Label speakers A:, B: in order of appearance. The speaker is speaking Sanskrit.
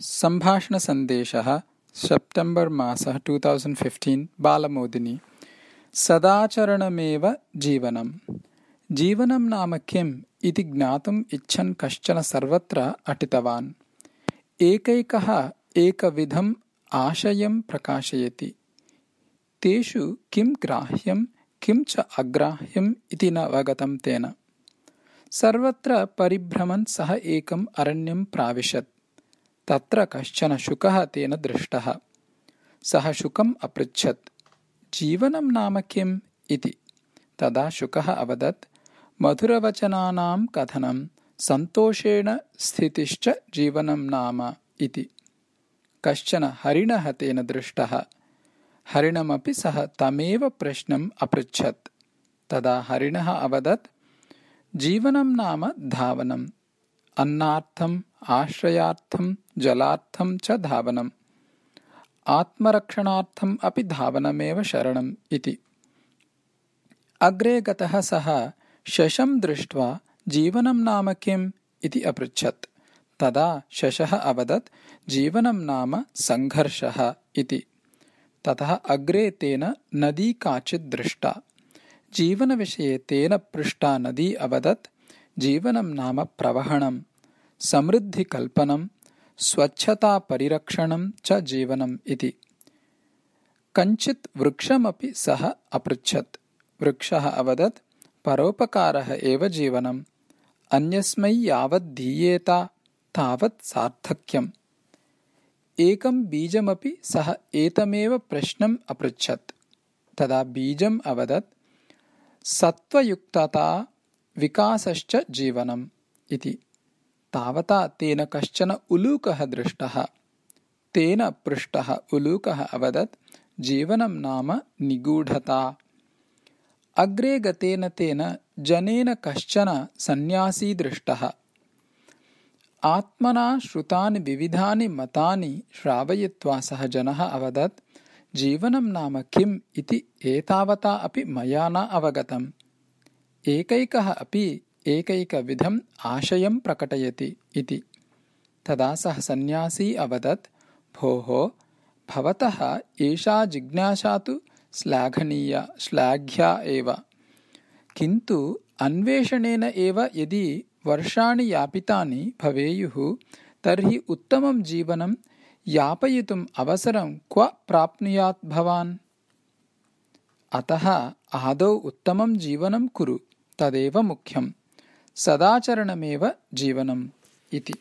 A: सम्भाषणसन्देशः सेप्टेम्बर् मासः टु तौसण्ड् फिफ्टीन् बालमोदिनी। सदाचरणमेव जीवनम्। जीवनं नाम किम् इति ज्ञातुम् इच्छन् कश्चन सर्वत्र अटितवान्। एकैकः एकविधम् आशयं प्रकाशयति। तेषु किं ग्राह्यं किं च अग्राह्यम् इति न अवगतं तेन। सर्वत्र परिभ्रमन् सः एकम् अरण्यं प्राविशत् तत्र कश्चन शुकः तेन दृष्टः। सः शुकम् अपृच्छत्। जीवनं नाम किम् इति। तदा शुकः अवदत् मधुरवचनानां कथनं सन्तोषेण स्थितिश्च जीवनं नाम इति। कश्चन हरिणः तेन दृष्टः। हरिणमपि सः तमेव प्रश्नम् अपृच्छत्। तदा हरिणः अवदत् जीवनं नाम धावनम् अन्नार्थम् आश्रयार्थं जलार्थं च धावनम्। आत्मरक्षणार्थम् अपि धावनमेव शरणम् इति। अग्रे गतः सः शशं दृष्ट्वा जीवनं नाम किम् इति अपृच्छत्। तदा शशः अवदत् जीवनं नाम सङ्घर्षः इति। ततः अग्रे तेन नदी काचित् दृष्टा। जीवनविषये तेन पृष्टा नदी अवदत् जीवनं नाम प्रवहणम् समृद्धिकल्पनं स्वच्छतापरिरक्षणं च जीवनम् इति। कञ्चित् वृक्षमपि सः अपृच्छत्। वृक्षः अवदत् परोपकारः एव जीवनम्। अन्यस्मै यावत् दीयेत तावत् सार्थक्यम्। एकं बीजमपि सः एतमेव प्रश्नम् अपृच्छत्। तदा बीजम् अवदत् सत्त्वयुक्तता विकासश्च जीवनम् इति तावता तेन कश्चन उलूकः दृष्टः। तेन पृष्टः उलूकः अवदत् जीवनं नाम निगूढता। अग्रे गतेन तेन जनेन कश्चन सन्न्यासी दृष्टः। आत्मना श्रुतानि विविधानि मतानि श्रावयित्वा सः जनः अवदत् जीवनं नाम किम् इति एतावता अपि मया न अवगतम्। एकैकः अपि एकैकविधम् आशयं प्रकटयति इति। तदा सः सन्न्यासी अवदत् भोः भवतः एषा जिज्ञासा तु श्लाघनीया श्लाघ्या एव। किन्तु अन्वेषणेन एव यदि वर्षाणि यापितानि भवेयुः तर्हि उत्तमं जीवनं यापयितुम् अवसरं क्व प्राप्नुयात् भवान्? अतः आदौ उत्तमं जीवनं कुरु तदेव मुख्यम् सदाचरणमेव जीवनम् इति